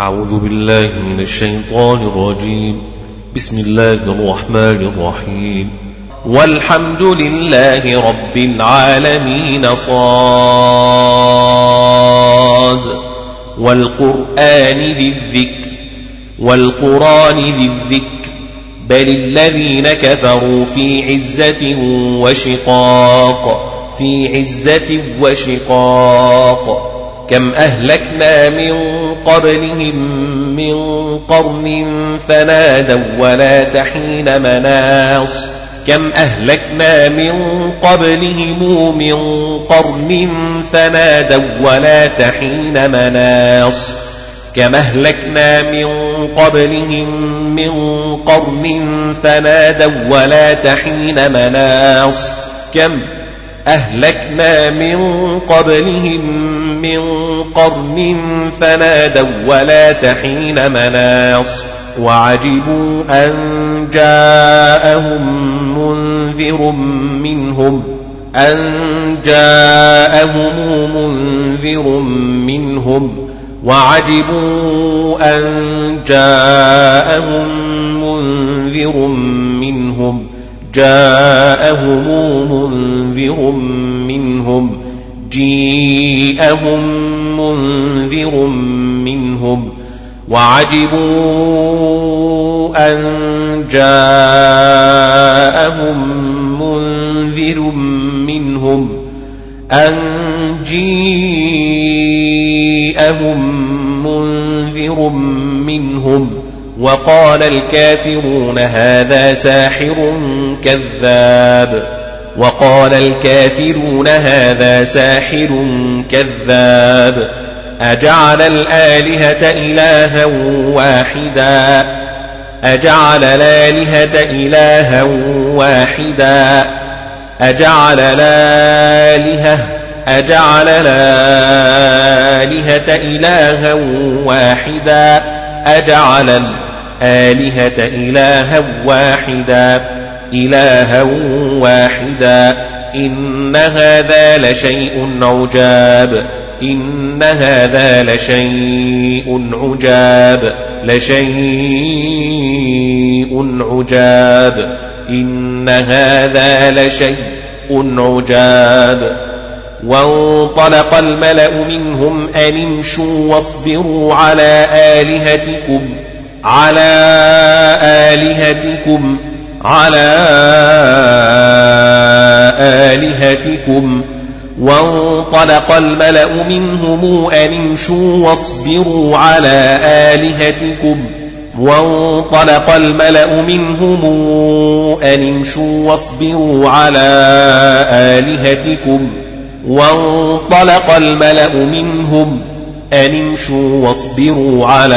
أعوذ بالله من الشيطان الرجيم. بسم الله الرحمن الرحيم. والحمد لله رب العالمين صاد. والقرآن ذي الذكر. والقرآن ذي الذكر. بل الذين كفروا في عزة وشقاق. في عزة وشقاق. كم أهلكنا من قبلهم من قرن فنادوا ولا تحين مناص كم أهلكنا من قبلهم من قرن فنادوا ولا تحين مناص كم أهلكنا من قبلهم من قرن فنادوا ولا تحين مناص كم أهلكنا من قبلهم من قرن فنادوا ولا تحين مناص وعجبوا أن جاءهم منذر منهم أن جاءهم منذر منهم وعجبوا أن جاءهم منذر منهم جاءهم منذر منهم جيءهم منذر منهم وعجبوا أن جاءهم منذر منهم أن جيءهم منذر منهم وقال الكافرون هذا ساحر كذاب. وقال الكافرون هذا ساحر كذاب. أجعل الآلهة إلها واحدا. أجعل الآلهة إلها واحدا. أجعل الآلهة أجعل الآلهة إلها واحدا. أجعل الآلهة إلها واحدا إلها واحدا. إن هذا لشيء عجاب إن هذا لشيء عجاب لشيء عجاب. إن هذا لشيء عجاب. وانطلق الملأ منهم أن امشوا واصبروا على آلهتكم. على آلهتكم على آلهتكم. وانطلق الملأ منهم أن امشوا واصبروا على آلهتكم. وانطلق الملأ منهم أن امشوا واصبروا على آلهتكم. وانطلق الملأ منهم أن امشوا واصبروا على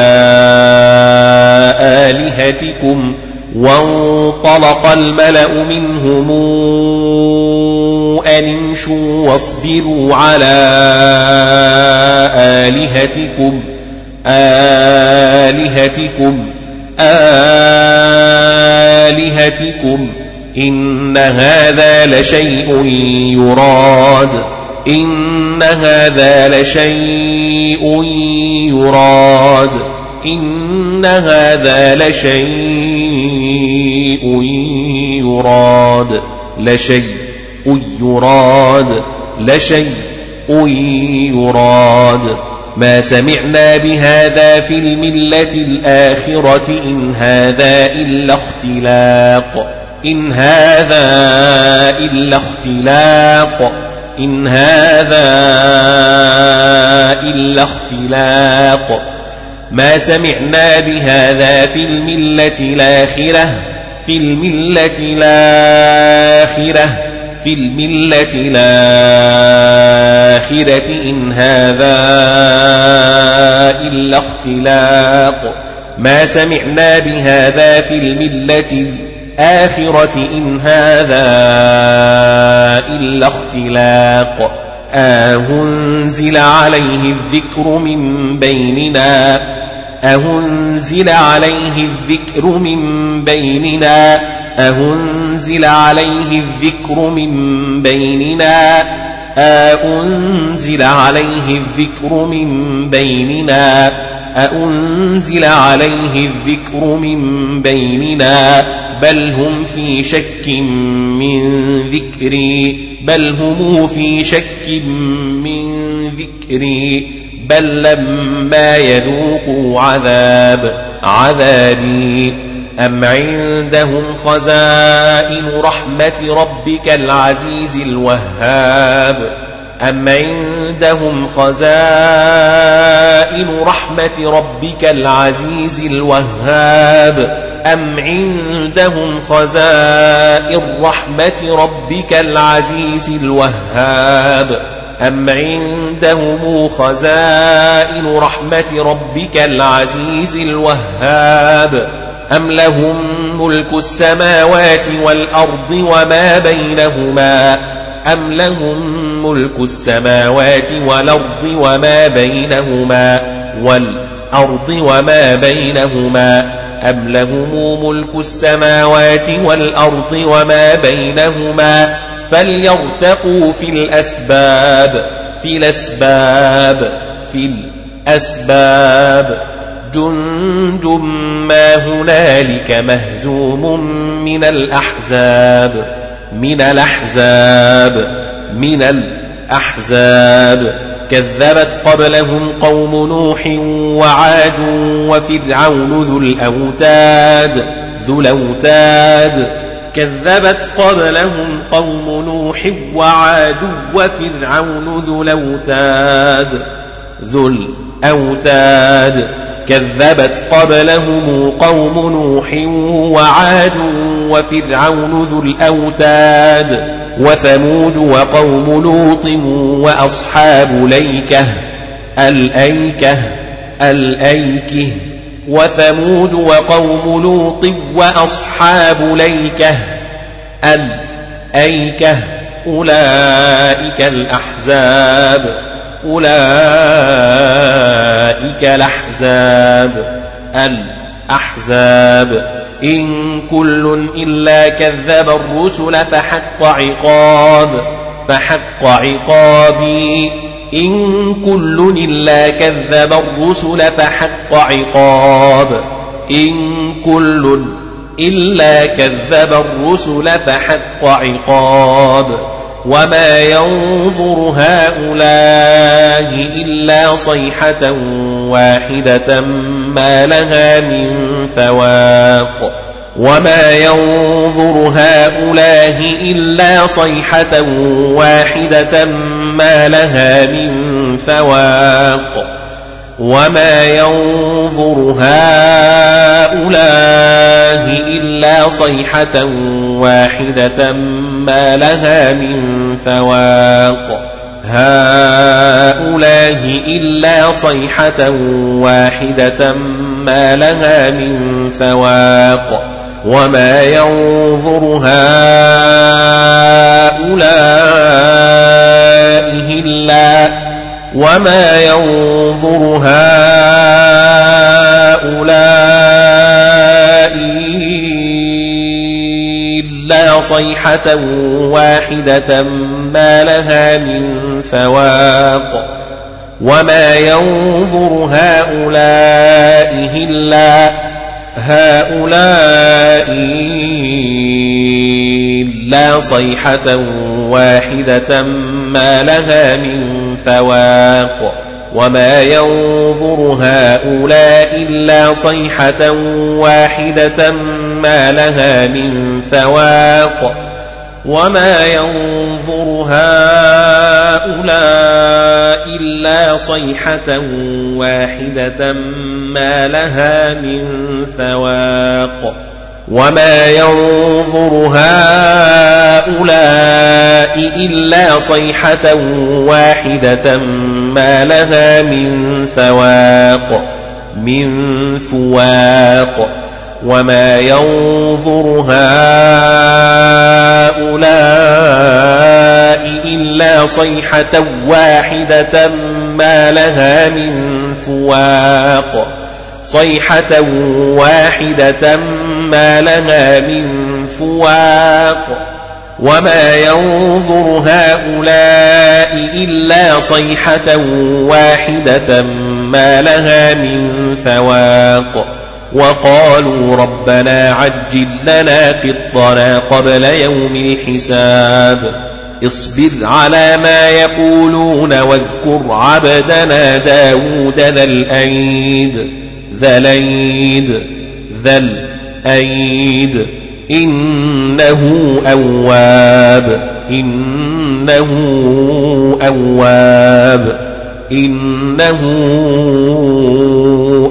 آلهتكم وانطلق الملأ منهم أن امشوا واصبروا على آلهتكم آلهتكم آلهتكم إن هذا لشيء يراد إن هذا لشيء يراد إن هذا لشيء يراد لشيء يراد لشيء يراد ما سمعنا بهذا في الملة الآخرة إن هذا إلا اختلاق إن هذا إلا اختلاق إن هذا إلا اختلاق. ما سمعنا بهذا في الملة الآخرة في الملة الآخرة في الملة الآخرة إن هذا إلا اختلاق. ما سمعنا بهذا في الملة الآخرة إن هذا إلا اختلاق. أهنزل عليه الذكر من بيننا. أهنزل عليه الذكر من بيننا. أهنزل عليه الذكر من بيننا. أنزل عليه الذكر من بيننا. أأنزل عليه الذكر من بيننا بل هم في شك من ذكري بل هم في شك من ذكري بل لما يذوقوا عذاب عذابي أم عندهم خزائن رحمة ربك العزيز الوهاب أم عندهم خزائن رحمة ربك العزيز الوهاب أم عندهم خزائن رحمة ربك العزيز الوهاب أم عندهم خزائن رحمة ربك العزيز الوهاب أم لهم ملك السماوات والأرض وما بينهما أم لهم ملك السماوات والأرض وما بينهما والأرض وما بينهما أم لهم ملك السماوات والأرض وما بينهما فليرتقوا في الأسباب في الأسباب في الأسباب. جند ما هنالك مهزوم من الأحزاب. من الأحزاب من الأحزاب. كذبت قبلهم قوم نوح وعاد وفرعون ذو الأوتاد ذو الأوتاد. كذبت قبلهم قوم نوح وعاد وفرعون ذو الأوتاد ذو الأوتاد. كذبت قبلهم قوم نوح وعاد وفرعون ذو الأوتاد وثمود وقوم لوط وأصحاب ليكة الأيكة الأيكة وثمود وقوم لوط وأصحاب ليكة الأيكة أولئك الأحزاب. أولئك الأحزاب الأحزاب إن كل إلا كذب الرسل فحق عقاب فحق عقابي إن كل إلا كذب الرسل فحق عقاب إن كل إلا كذب الرسل فحق عقاب وما ينظر هؤلاء إلا صيحة واحدة ما لها من فواق وما ينظر هؤلاء إلا صيحة واحدة ما لها من فواق وما ينظر هؤلاء إلا صيحة واحدة ما لها من فواق. هؤلاء إلا صيحة واحدة ما لها من فواق. وما ينظر هؤلاء إلا وما ينظر هؤلاء صيحة واحدة ما لها من فواق وما ينظر هؤلاء إلا هؤلاء إلا صيحة واحدة ما لها من فواق وما ينظر هؤلاء إلا صيحة واحدة ما لها من فواق وما ينظر هؤلاء إلا صيحة واحدة ما لها من فواق وما ينظر هؤلاء إلا صيحة واحدة ما لها من فواق من فواق. وما ينظر هؤلاء إلا صيحة واحدة ما لها من فواق. صيحة واحدة ما لها من فواق وما ينظر هؤلاء إلا صيحة واحدة ما لها من فواق وقالوا ربنا عجل لنا قطنا قبل يوم الحساب اصبر على ما يقولون واذكر عبدنا داود ذا الأيد ذا الأيد ذا الأيد إنه أواب إنه أواب إنه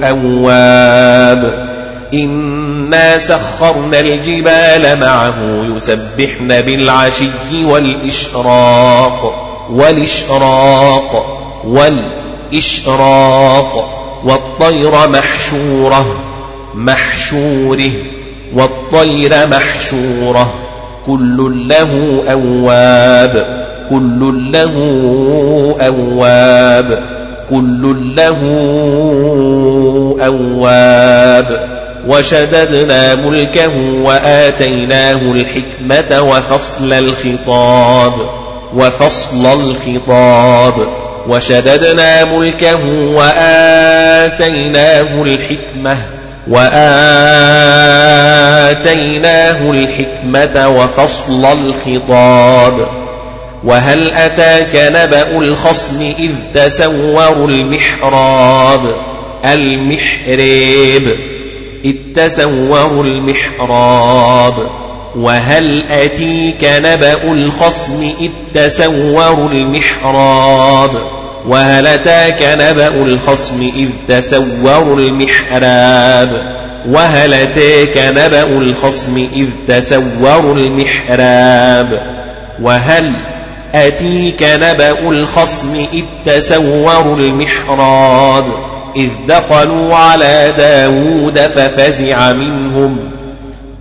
أواب. إنا سخرنا الجبال معه يسبحن بالعشي والإشراق والإشراق والإشراق. والطير محشورة محشوره والطير محشورة كل له أواب كل له أواب كل له أواب. وشددنا ملكه وآتيناه الحكمة وفصل الخطاب وفصل الخطاب. وشددنا ملكه وآتيناه الحكمة وآتيناه الحكمة وفصل الخطاب وهل أتاك نبأ الخصم إذ تسوروا المحراب المحراب إذ تسوروا المحراب وهل أتيك نبأ الخصم إذ تسوروا المحراب؟ وهل أتاك نبأ الخصم إذ تسوروا المحراب؟ وهل أتاك نبأ الخصم إذ تسوروا المحراب؟ وهل أتيك نبأ الخصم إذ تسوروا المحراب؟ إذ دخلوا على داود ففزع منهم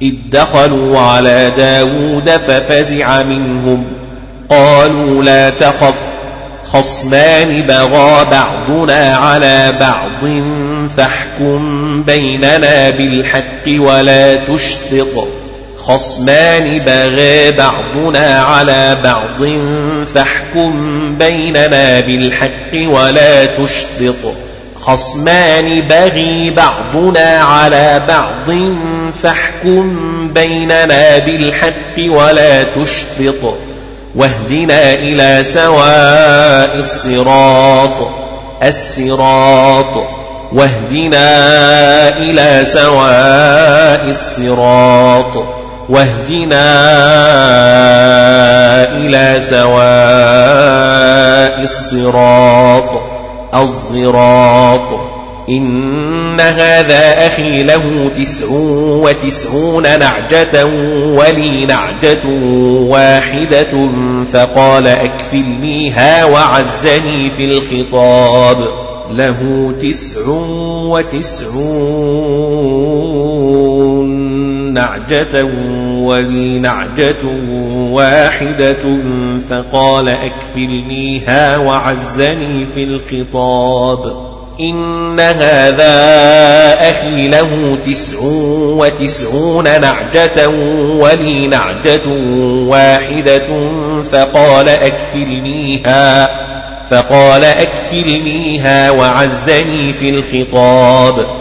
إذ دخلوا على داود ففزع منهم. قالوا لا تخف خصمان بغى بعضنا على بعض فاحكم بيننا بالحق ولا تشطط. خصمان بغى بعضنا على بعض فاحكم بيننا بالحق ولا تشطط. خصمان بغي بعضنا على بعض فاحكم بيننا بالحق ولا تشطط واهدنا إلى سواء الصراط الصراط واهدنا إلى سواء الصراط واهدنا إلى سواء الصراط. الصراط إن هذا أخي له تسع وتسعون نعجة ولي نعجة واحدة فقال أكفلنيها وعزني في الخطاب. له تسع وتسعون نعجة ولي نعجة واحدة فقال أكفلنيها وعزني في الخطاب إن هذا أخي له تسع وتسعون نعجة ولي نعجة واحدة فقال أكفلنيها فقال أكفلنيها وعزني في الخطاب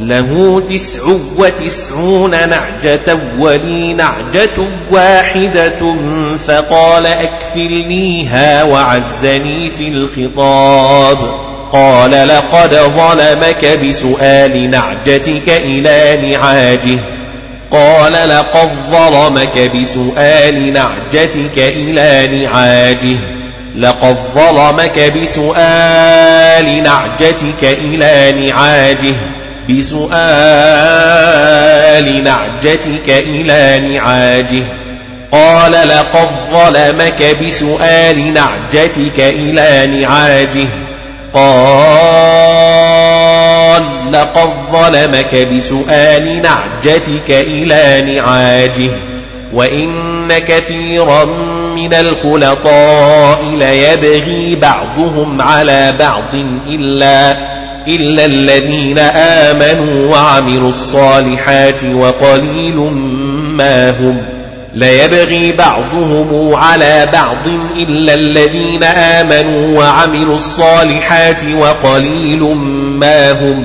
له تسع وتسعون نعجة ولي نعجة واحدة فقال أكفلنيها وعزني في الخطاب قال لقد ظلمك بسؤال نعجتك إلى نعاجه قال لقد ظلمك بسؤال نعجتك إلى نعاجه لقد ظلمك بسؤال نعجتك إلى نعاجه بسؤال نعجتك إلى نعاجه. قال لقد ظلمك بسؤال نعجتك إلى نعاجه. قال لقد ظلمك بسؤال نعجتك إلى نعاجه. وإن كثيرا من الخلطاء ليبغي بعضهم على بعض إلا إلا الذين آمنوا وعملوا الصالحات وقليل ما هم ليبغي بعضهم على بعض إلا الذين آمنوا وعملوا الصالحات وقليل ما هم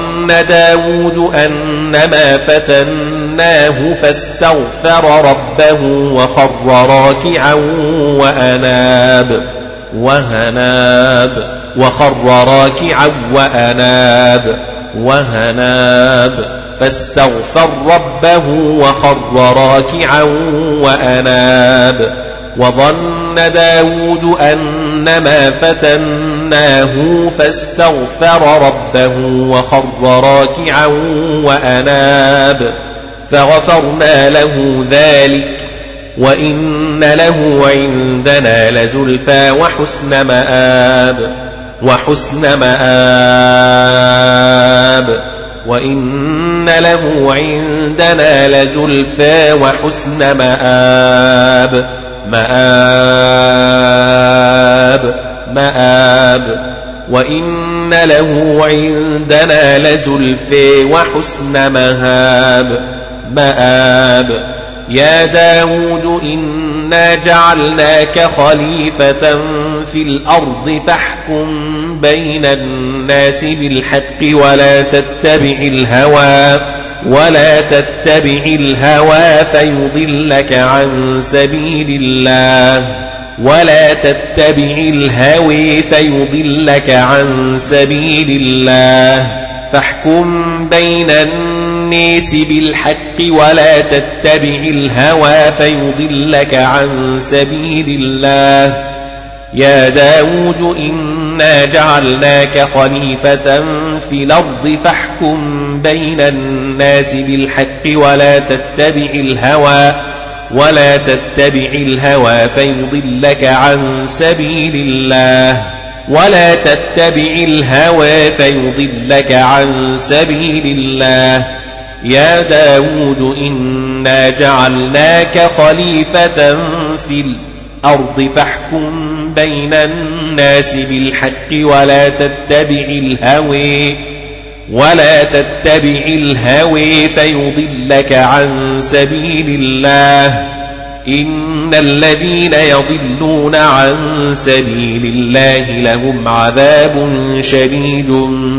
داود أنما فتناه فاستغفر ربه وخر راكعا وأناب وهناب وخر راكعا وأناب وهناب فاستغفر ربه وخر راكعا وأناب. وظن داود أنما فتناه فاستغفر ربه وخر راكعا وأناب فغفرنا له ذلك وإن له عندنا لزلفى وحسن مآب وحسن مآب وإن له عندنا لزلفى وحسن مآب مآب مآب. وإن له عندنا لزلفى وحسن مهاب. مآب. يا داود إنا جعلناك خليفة في الأرض فاحكم بين الناس بالحق ولا تتبع الهوى. ولا تتبع الهوى فيضلك عن سبيل الله. ولا تتبع الهوي فيضلك عن سبيل الله. فاحكم بين الناس بالحق ولا تتبع الهوى فيضلك عن سبيل الله. يا داود إنا جعلناك خليفة في الأرض فاحكم بين الناس بالحق ولا تتبع الهوى ولا تتبع الهوى فيضلك عن سبيل الله ولا تتبع الهوى فيضلك عن سبيل الله يا داود إنا جعلناك خليفة في الأرض فاحكم بين الناس بالحق ولا تتبع الهوي ولا تتبع الهوي فيضلك عن سبيل الله. إن الذين يضلون عن سبيل الله لهم عذاب شديد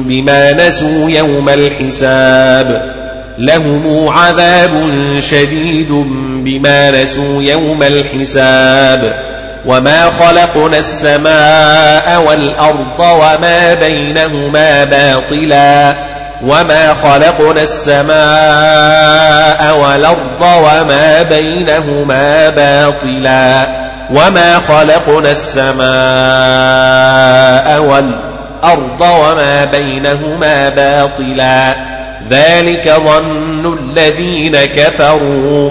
بما نسوا يوم الحساب. لهم عذاب شديد بما نسوا يوم الحساب وما خلقنا السماء والأرض وما بينهما باطلا وما خلقنا السماء والأرض وما بينهما باطلا وما خلقنا السماء والأرض وما بينهما باطلا ذلك ظن الذين كفروا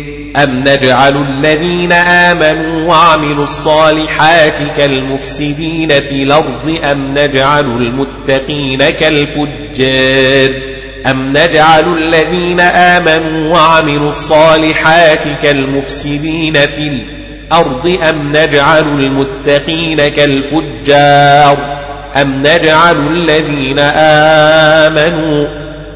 أم نجعل الذين آمنوا وعملوا الصالحات كالمفسدين في الأرض أم نجعل المتقين كالفجار أم نجعل الذين آمنوا وعملوا الصالحات كالمفسدين في الأرض أم نجعل المتقين كالفجار أم نجعل الذين آمنوا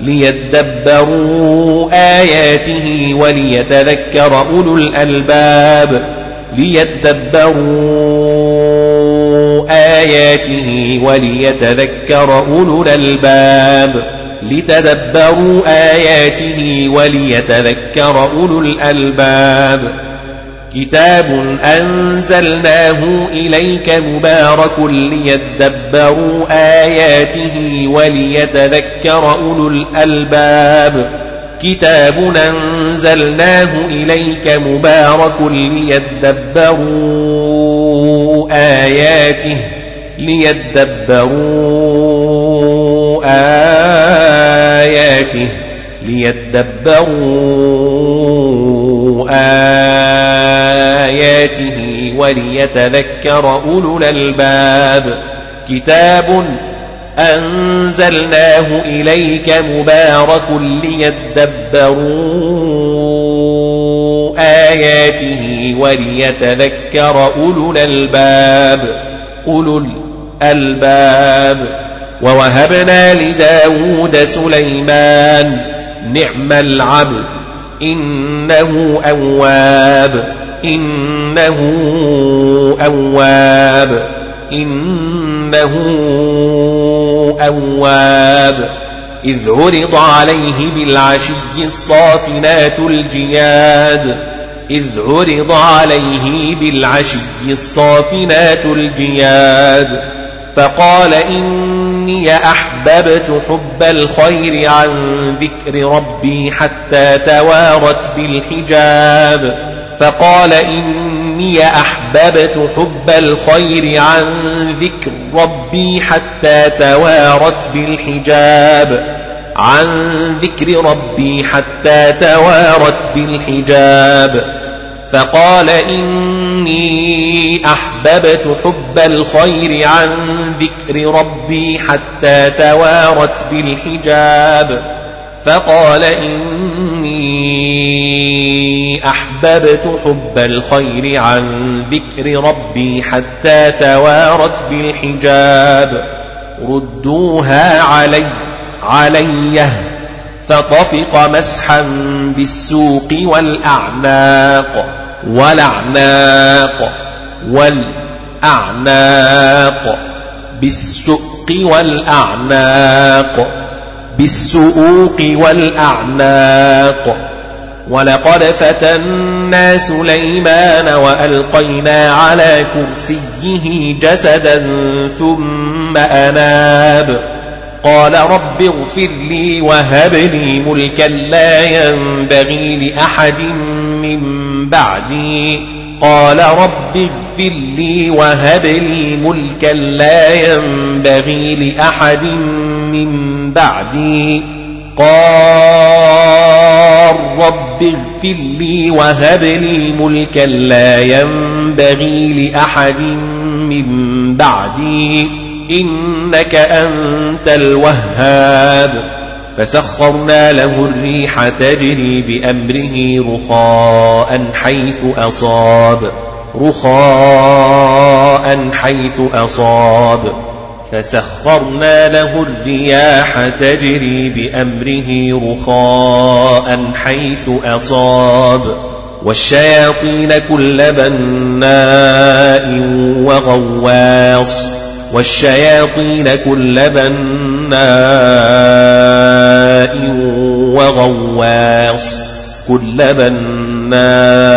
ليدبروا آياته وليتذكر أولو الألباب. ليدبروا آياته وليتذكر أولو الألباب. لتدبروا آياته وليتذكر أولو الألباب. كتاب أنزلناه إليك مبارك ليدبروا آياته وليتذكر أولو الألباب. كتاب أنزلناه إليك مبارك ليدبروا آياته ليدبروا آياته ليدبروا آياته وليتذكر أولو الألباب. كتاب أنزلناه إليك مبارك ليدبروا آياته وليتذكر أولو الألباب. أولو الألباب. ووهبنا لداود سليمان نعم العبد. إنه أواب. إنه أواب. إنه أواب. إذ عرض عليه بالعشي الصافنات الجياد. إذ عرض عليه بالعشي الصافنات الجياد. فقال إني أحببت حب الخير عن ذكر ربي حتى توارت بالحجاب. فقال إني أحببت حب الخير عن ذكر ربي حتى توارت بالحجاب. عن ذكر ربي حتى توارت بالحجاب. فقال إني أحببت حب الخير عن ذكر ربي حتى توارت بالحجاب. فقال إني أحببت حب الخير عن ذكر ربي حتى توارت بالحجاب. ردوها علي علي. فطفق مسحا بالسوق والأعناق. والأعناق والأعناق بالسوق والأعناق بالسؤوق والأعناق ولقد فتنا سليمان وألقينا على كرسيه جسدا ثم أناب قال رب اغفر لي وهب لي ملكا لا ينبغي لأحد من بعدي. قال رب اغفر لي وهب لي ملكا لا ينبغي لأحد من بعدي. قال رب اغفر لي وهب لي ملكا لا ينبغي لأحد من بعدي. إنك أنت الوهاب. فسخرنا له الريح تجري بأمره رخاء حيث أصاب. رخاء حيث أصاب. فسخرنا له الرياح تجري بأمره رخاء حيث أصاب. والشياطين كل بناء وغواص. والشياطين كل بناء وغواص كل بناء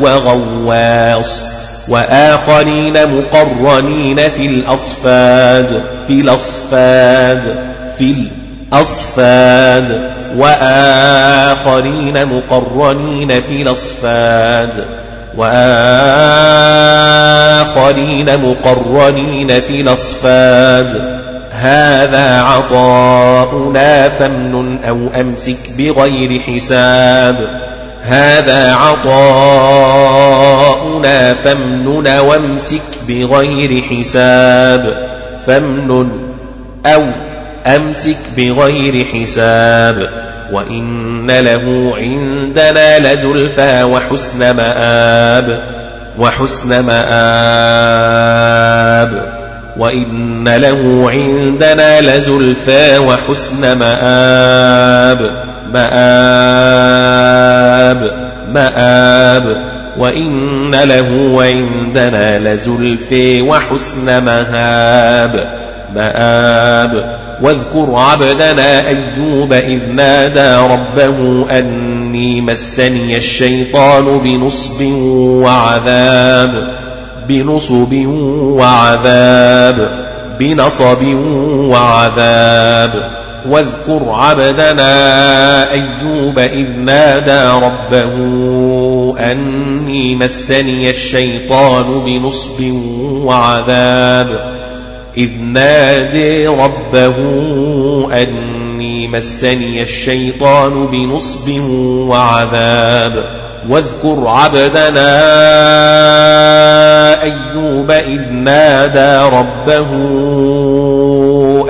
وغواص وآخرين مقرنين في الأصفاد في الأصفاد في الأصفاد وآخرين مقرنين في الأصفاد وآخرين مقرنين في الأصفاد. هذا عطاؤنا فامنن أو أمسك بغير حساب. هذا عطاؤنا فامنن وامسك بغير حساب. فامنن أو أمسك بغير حساب. وإن له عندنا لزلفى وحسن مآب وحسن مآب وإن له عندنا لزلفى وحسن مآب مآب مآب وإن له عندنا لزلفى وحسن مهاب مآب واذكر عبدنا أيوب إذ نادى ربه أني مسني الشيطان بنصب وعذاب بنصب وعذاب بنصب وعذاب. واذكر عبدنا أيوب إذ نادى ربه أني مسني الشيطان بنصب وعذاب. إذ نادي ربه أني مسني الشيطان بنصب وعذاب. واذكر عبدنا أيوب إذ نادى ربه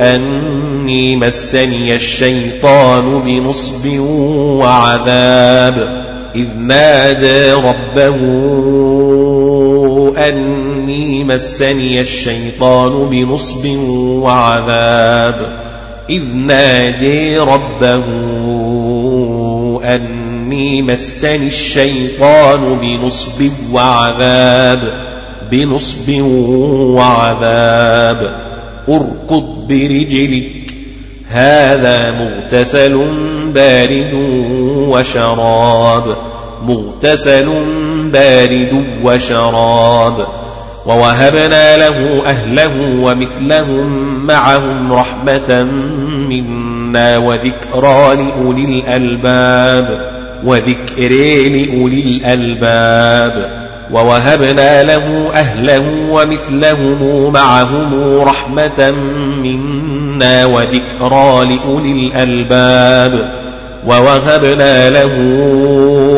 أني مسني الشيطان بنصب وعذاب. إذ نادى ربه أني مسني الشيطان بنصب وعذاب. إذ نادي ربه أني مسني الشيطان بنصب وعذاب بنصب وعذاب. أركض برجلك هذا مغتسل بارد وشراب. مغتسل بارد وشراب ووهبنا له أهله ومثلهم معهم رحمة منا وذكرى لأولي الألباب وذكر لأولي الألباب ووهبنا له أهله ومثلهم معهم رحمة منا وذكرى لأولي الألباب ووهبنا له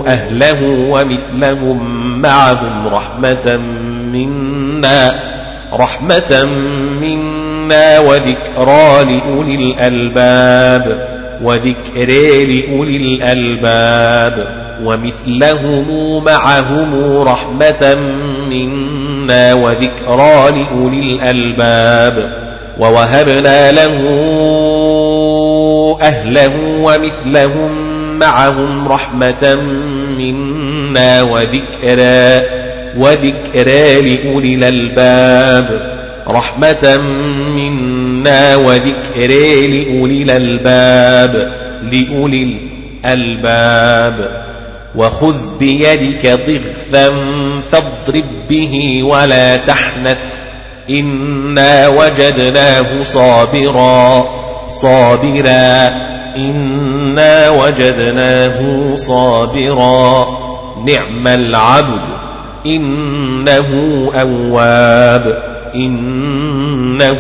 أهله ومثلهم معهم رحمة منا رحمة منا وذكرى لأولي الألباب وذكر لأولي الألباب ومثلهم معهم رحمة منا وذكرى لأولي الألباب ووهبنا له أهله ومثلهم معهم رحمة منا وذكرى وذكرى لأولي الألباب. رحمة منا وذكرى لأولي الألباب لأولي الألباب. وخذ بيدك ضغثا فاضرب به ولا تحنث إنا وجدناه صابرا. صابرا إنا وجدناه صابرا. نعم العبد إنه أواب. إنه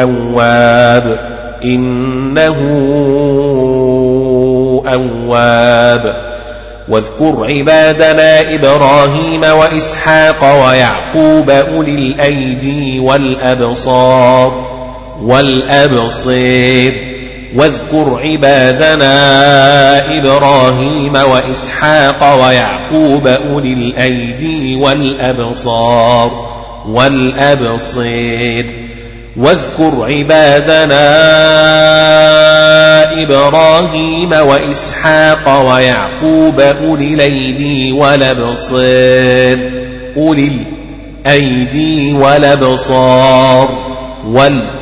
أواب. إنه أواب. واذكر عبادنا إبراهيم وإسحاق ويعقوب أولي الأيدي والأبصار. والأبصير. واذكر عبادنا إبراهيم وإسحاق ويعقوب أولي الأيدي والأبصار. والأبصير. واذكر عبادنا إبراهيم وإسحاق ويعقوب أولي الأيدي والأبصير. أولي الأيدي والأبصار. والأبصار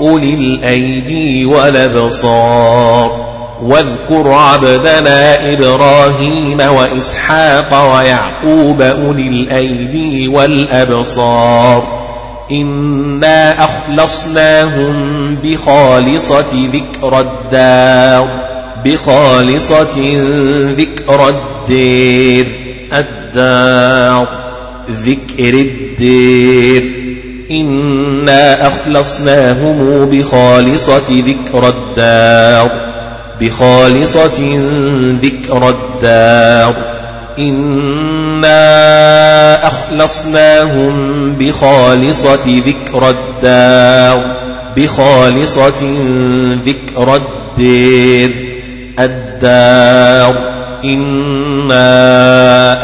أولي الأيدي والأبصار. واذكر عبدنا إبراهيم وإسحاق ويعقوب أولي الأيدي والأبصار. إنا أخلصناهم بخالصة ذكر الدار. بخالصة ذكر الدير. الدار. ذكر الدير. إنا أخلصناهم بخالصة ذكر الدار بخالصة ذكر الدار إنا أخلصناهم بخالصة ذكر الدار بخالصة ذكر الدير الدار إنا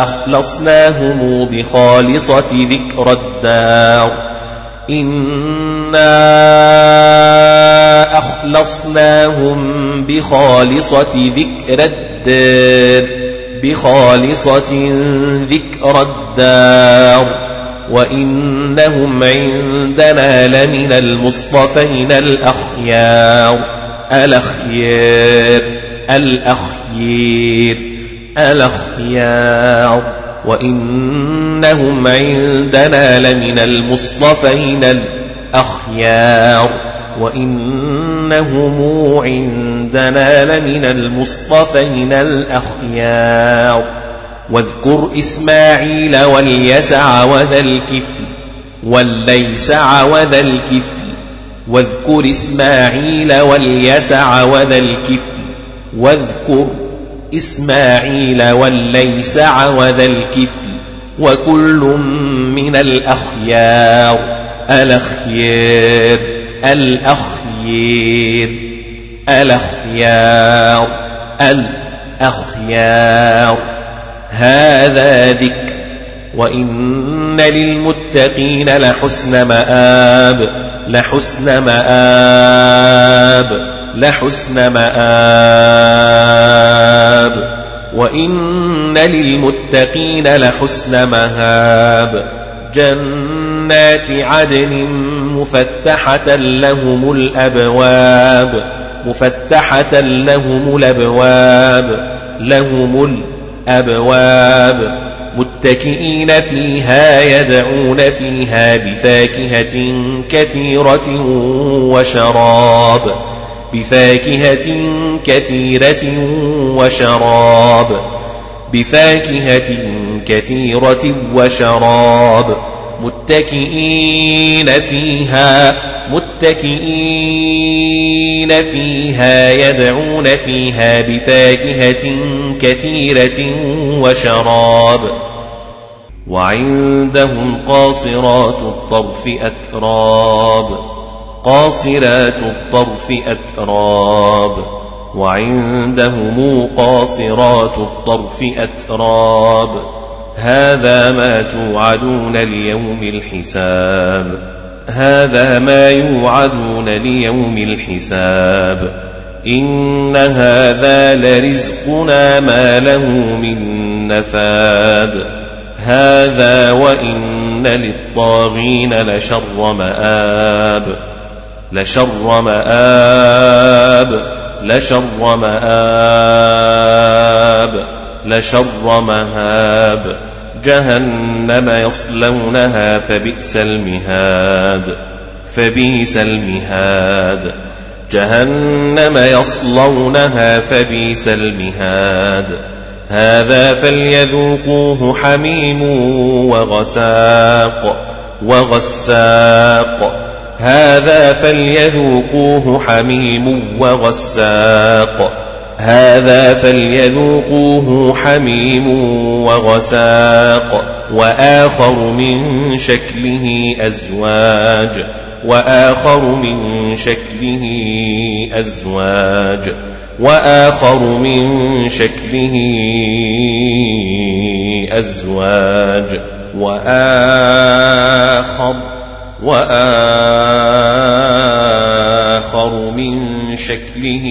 أخلصناهم بخالصة ذكر الدار إنا أخلصناهم بخالصة ذكر الدار بخالصة ذكر الدار وإنهم عندنا لمن المصطفين الأخيار. الأخيار الأخير الأخيار. وإنهم عندنا لمن المصطفين الأخيار وإنهم عندنا لمن المصطفين الأخيار واذكر إسماعيل واليسع وذا الكفل والليسع وذا الكفل واذكر إسماعيل واليسع وذا الكفل واذكر إسماعيل والليسع وذا الكفل وكل من الأخيار. الأخيار الأخير الأخيار الأخيار. هذا ذكر وإن للمتقين لحسن مآب لحسن مآب. لحسن مآب وإن للمتقين لحسن مهاب جنات عدن مفتحة لهم الأبواب مفتحة لهم الأبواب لهم الأبواب متكئين فيها يدعون فيها بفاكهة كثيرة وشراب بفاكهة كثيرة وشراب. بفاكهة كثيرة وشراب. متكئين فيها متكئين فيها يدعون فيها بفاكهة كثيرة وشراب. وعندهم قاصرات الطرف أتراب. قاصرات الطرف أتراب وعندهم قاصرات الطرف أتراب. هذا ما توعدون ليوم الحساب. هذا ما يوعدون ليوم الحساب. إن هذا لرزقنا ما له من نفاد. هذا وإن للطاغين لشر مآب. لشر مآب لشر مآب لشر مهاب. جهنم يصلونها فبئس المهاد فبئس المهاد. جهنم يصلونها فبئس المهاد. هذا فليذوقوه حميم وغساق وغساق. هذا فليذوقوه حميم وغساق. هذا فليذوقوه حميم وغساق. وآخر من شكله أزواج. وآخر من شكله أزواج. وآخر من شكله أزواج. وآخر وآخر من شكله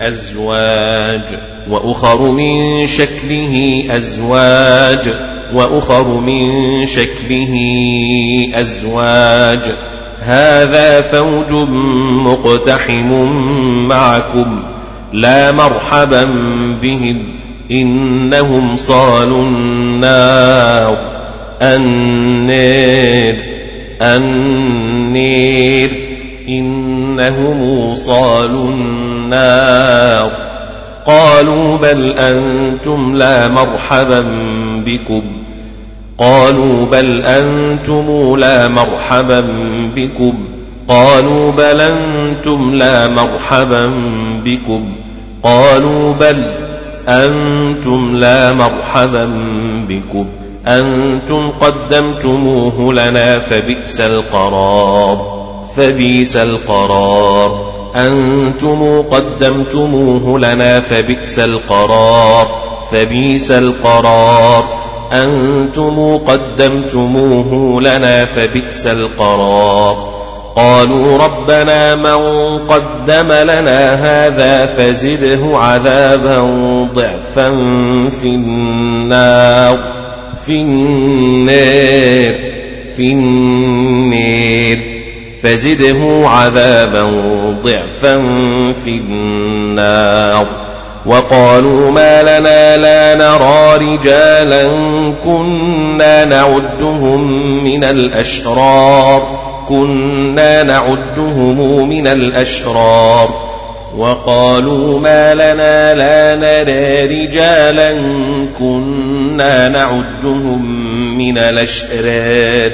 أزواج وأخر من شكله أزواج وأخر من شكله أزواج. هذا فوج مقتحم معكم لا مرحبا بهم إنهم صالوا النار. النير النير. إنهم صالوا النار. قالوا بل أنتم لا مرحبا بكم. قالوا بل أنتم لا مرحبا بكم. قالوا بل أنتم لا مرحبا بكم. قالوا بل أنتم لا مرحبا بكم. أنتم قدمتموه لنا فبئس القرار فبئس القرار. أنتم قدمتموه لنا فبئس القرار فبئس القرار. أنتم قدمتموه لنا فبئس القرار. قالوا ربنا من قدم لنا هذا فزده عذابا ضعفا في النار. في النار في النار. فزده عذابا ضعفا في النار. وقالوا ما لنا لا نرى رجالا كنا نعدهم من الأشرار كنا نعدهم من الأشرار. وقالوا ما لنا لا نرى رجالا كنا نعدهم من الأشرار.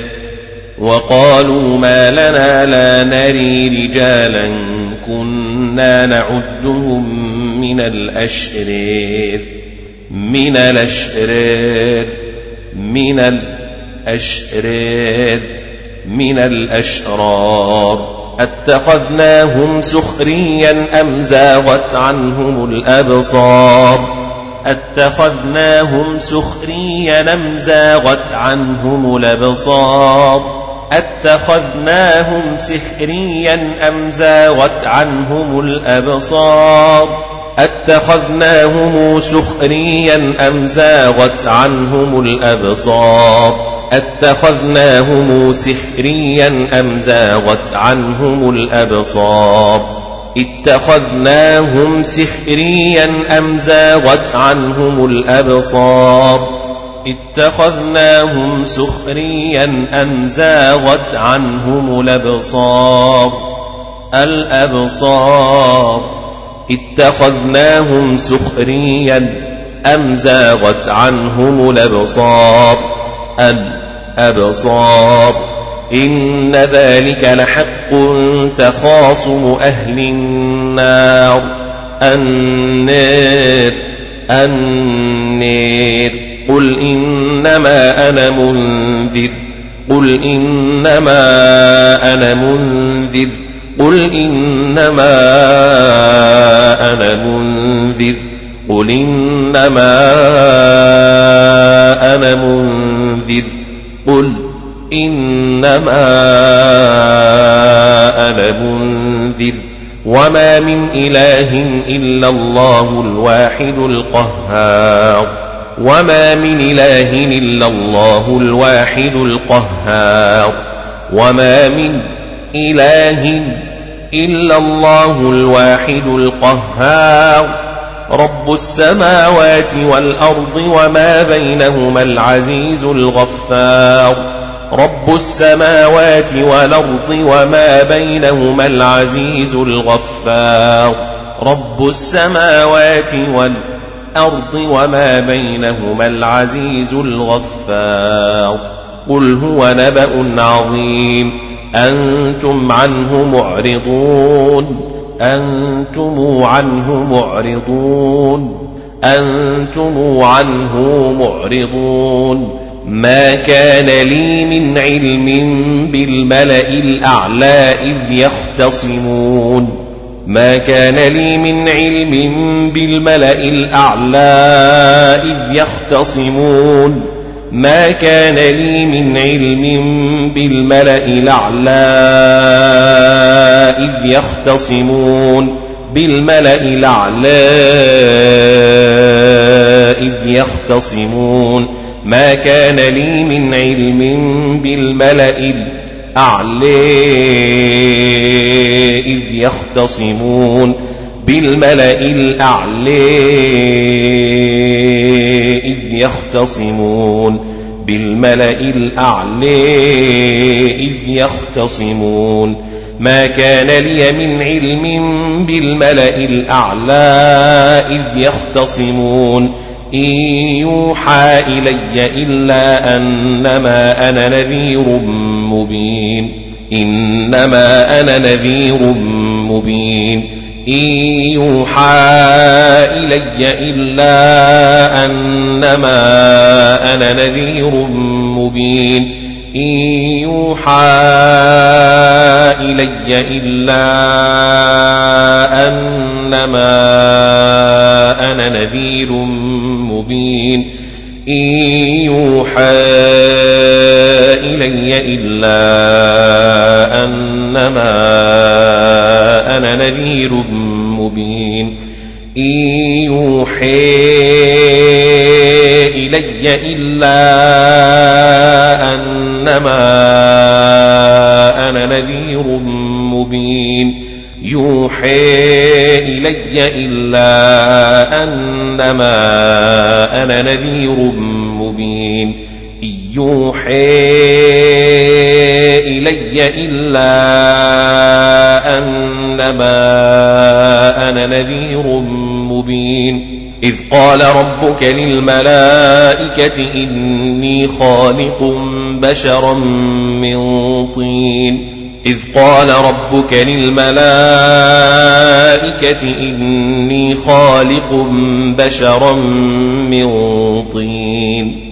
وقالوا ما لنا لا نري رجالا كنا نعدهم من الأشرار. من الأشرار. من الأشرار. من الأشرار. اتخذناهم سخريا أم زاغت عنهم الأبصار اتخذناهم سخريا أم زاغت عنهم الأبصار اتخذناهم سخريا أم زاغت عنهم الأبصار اتخذناهم سخريا أم زاغت عنهم الأبصار اتخذناهم سخريا أم زاغت عنهم الأبصار اتخذناهم سخريا أم زاغت عنهم الأبصار اتخذناهم سخريا أم زاغت عنهم الأبصار الأبصار اتخذناهم سخريا أم زاغت عنهم الأبصار؟ الأبصار إن ذلك لحق تخاصم أهل النار. النار النار قل إنما أنا منذر. قل إنما أنا منذر. قل إنما أنا منذر قل إنما أنا منذر قل إنما أنا منذر وما من إله إلا الله الواحد القهار وما من إله إلا الله الواحد القهار وما من إله إلا الله الواحد القهار. رب السماوات والأرض وما بينهما العزيز الغفار. رب السماوات والأرض وما بينهما العزيز الغفار. رب السماوات والأرض وما بينهما العزيز الغفار. قل هو نبأ عظيم. أنتم عنه معرضون. أنتم عنه معرضون. أنتم عنه معرضون. ما كان لي من علم بالملأ الأعلى إذ يختصمون. ما كان لي من علم بالملأ الأعلى إذ يختصمون. ما كان لي من علم بالملأ الأعلى إذ يختصمون بالملأ الأعلى إذ يختصمون ما كان لي من علم بالملأ الأعلى إذ يختصمون بالملأ الأعلى يختصمون بالملأ الأعلى إذ يختصمون ما كان لي من علم بالملأ الأعلى إذ يختصمون إن يوحى إلي إلا أنما أنا نذير مبين إنما أنا نذير مبين إن يوحى إلي إلا أنما أنا نذير مبين. إن يوحى إلي إلا أنما أنا نذير مبين. إن يوحى إلي إلا أنما أنا نذير مبين. إن يوحى إلي إلا أنما أنا نذير مبين. يوحي إلي إلا أنما أنا نذير مبين. يوحي إلي إلا أنما أنا نذير مبين. إذ قال ربك للملائكة إني خالق بشرا من طين. إذ قال ربك للملائكة إني خالق بشرا من طين.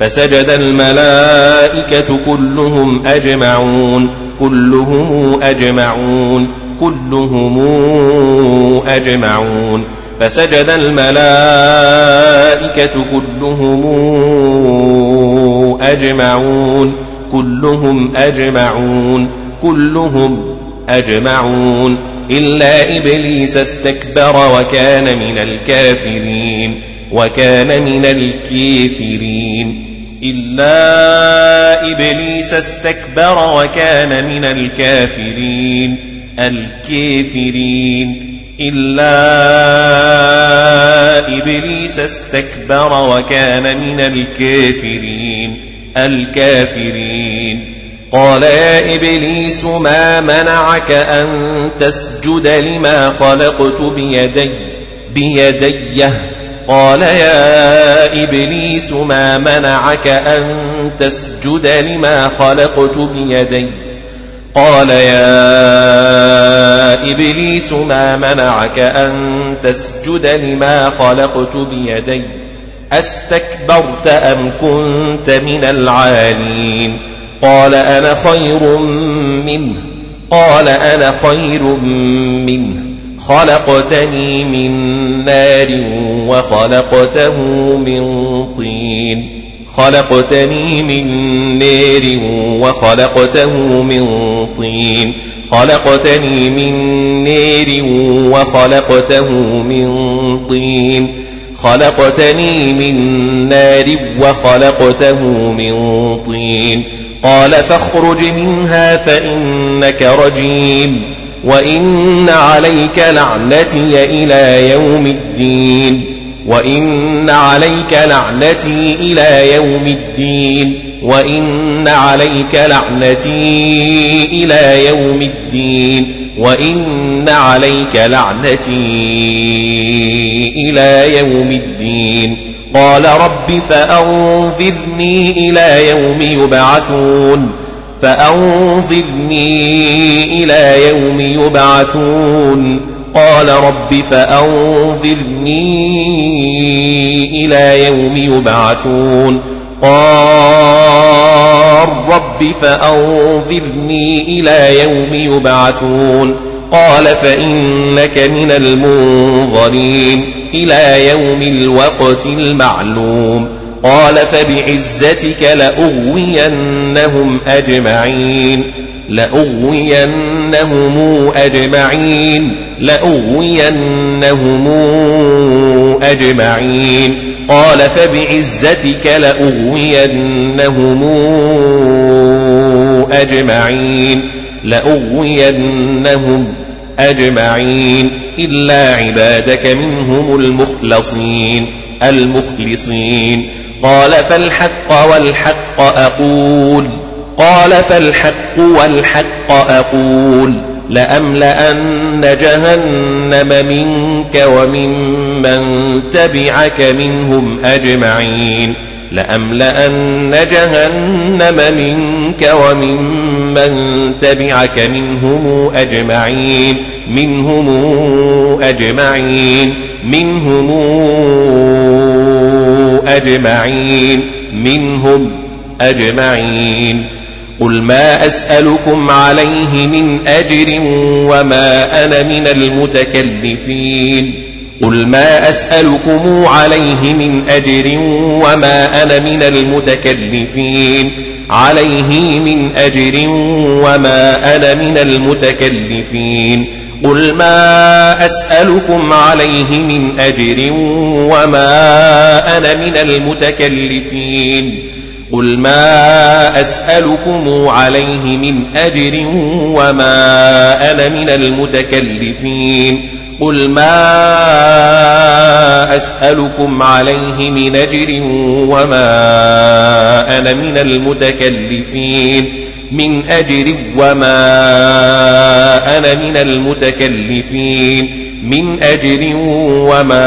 فسجد الملائكة كلهم أجمعون كلهم أجمعون كلهم أجمعون. فسجد الملائكة كلهم أجمعون كلهم أجمعون كلهم أجمعون. إلا إبليس استكبر وكان من الكافرين وكان من الكافرين. إلا إبليس استكبر وكان من الكافرين. الكافرين. إلا إبليس استكبر وكان من الكافرين. الكافرين. قال يا إبليس ما منعك أن تسجد لما خلقت بيدي بيديه قال يا إبليس ما منعك أن تسجد لما خلقت بيدي؟ قال يا إبليس ما منعك أن تسجد لما خلقت بيدي؟ أستكبرت أم كنت من العالين؟ قال أنا خير منه. قال أنا خير منه. خلقتني من نار وخلقته من طين. خلقتني من نار وخلقته من طين. خلقتني من نار وخلقته من طين. خلقتني من نار وخلقته من طين. قال فاخرج منها فإنك رجيم. وإن عليك لعنتي إلى يوم الدين وإن عليك لعنتي إلى يوم الدين وإن عليك لعنتي إلى يوم الدين وإن عليك لعنتي إلى يوم الدين قال رب فأنظرني إلى يوم يبعثون فأنظرني إلى يوم يبعثون. قال رب فأنظرني إلى يوم يبعثون. قال رب فأنظرني إلى يوم يبعثون. قال فإنك من المنظرين إلى يوم الوقت المعلوم. قال فبعزتك لأغوينهم أجمعين لأغوينهم أجمعين لأغوينهم أجمعين. قال فبعزتك لأغوينهم أجمعين لأغوينهم أجمعين. إلا عبادك منهم المخلصين. المخلصين. قال فالحق والحق أقول. قال فالحق والحق أقول. لأملأن جهنم منك وممن تبعك منهم أجمعين. لأملأن جهنم منك وممن تبعك منهم أجمعين. منهم أجمعين. منهم أجمعين منهم أجمعين. قل ما أسألكم عليه من أجر وما أنا من المتكلفين. قل ما أسألكم عليه من أجر وما أنا من المتكلفين عليه من أجر وما أنا من المتكلفين قل ما أسألكم عليه من أجر وما أنا من المتكلفين قل ما أسألكم عليه من أجر وما أنا من المتكلفين قل ما أسألكم عليه من أجر وما أنا من المتكلفين من أجر وما أنا من المتكلفين من أجر وما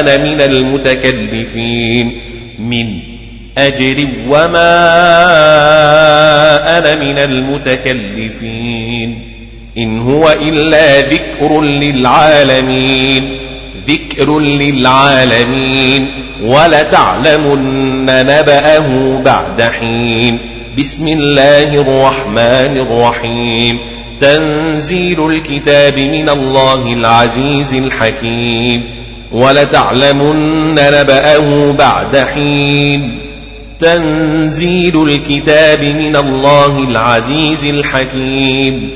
أنا من المتكلفين من أجر وما أنا من المتكلفين. إن هو إلا ذكر للعالمين ذكر للعالمين. ولتعلمن نبأه بعد حين. بسم الله الرحمن الرحيم. تنزيل الكتاب من الله العزيز الحكيم. ولتعلمن نبأه بعد حين. تنزيل الكتاب من الله العزيز الحكيم.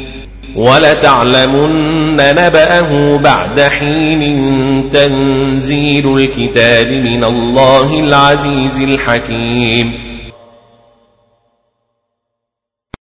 ولتعلمن نبأه بعد حين تنزيل الكتاب من الله العزيز الحكيم.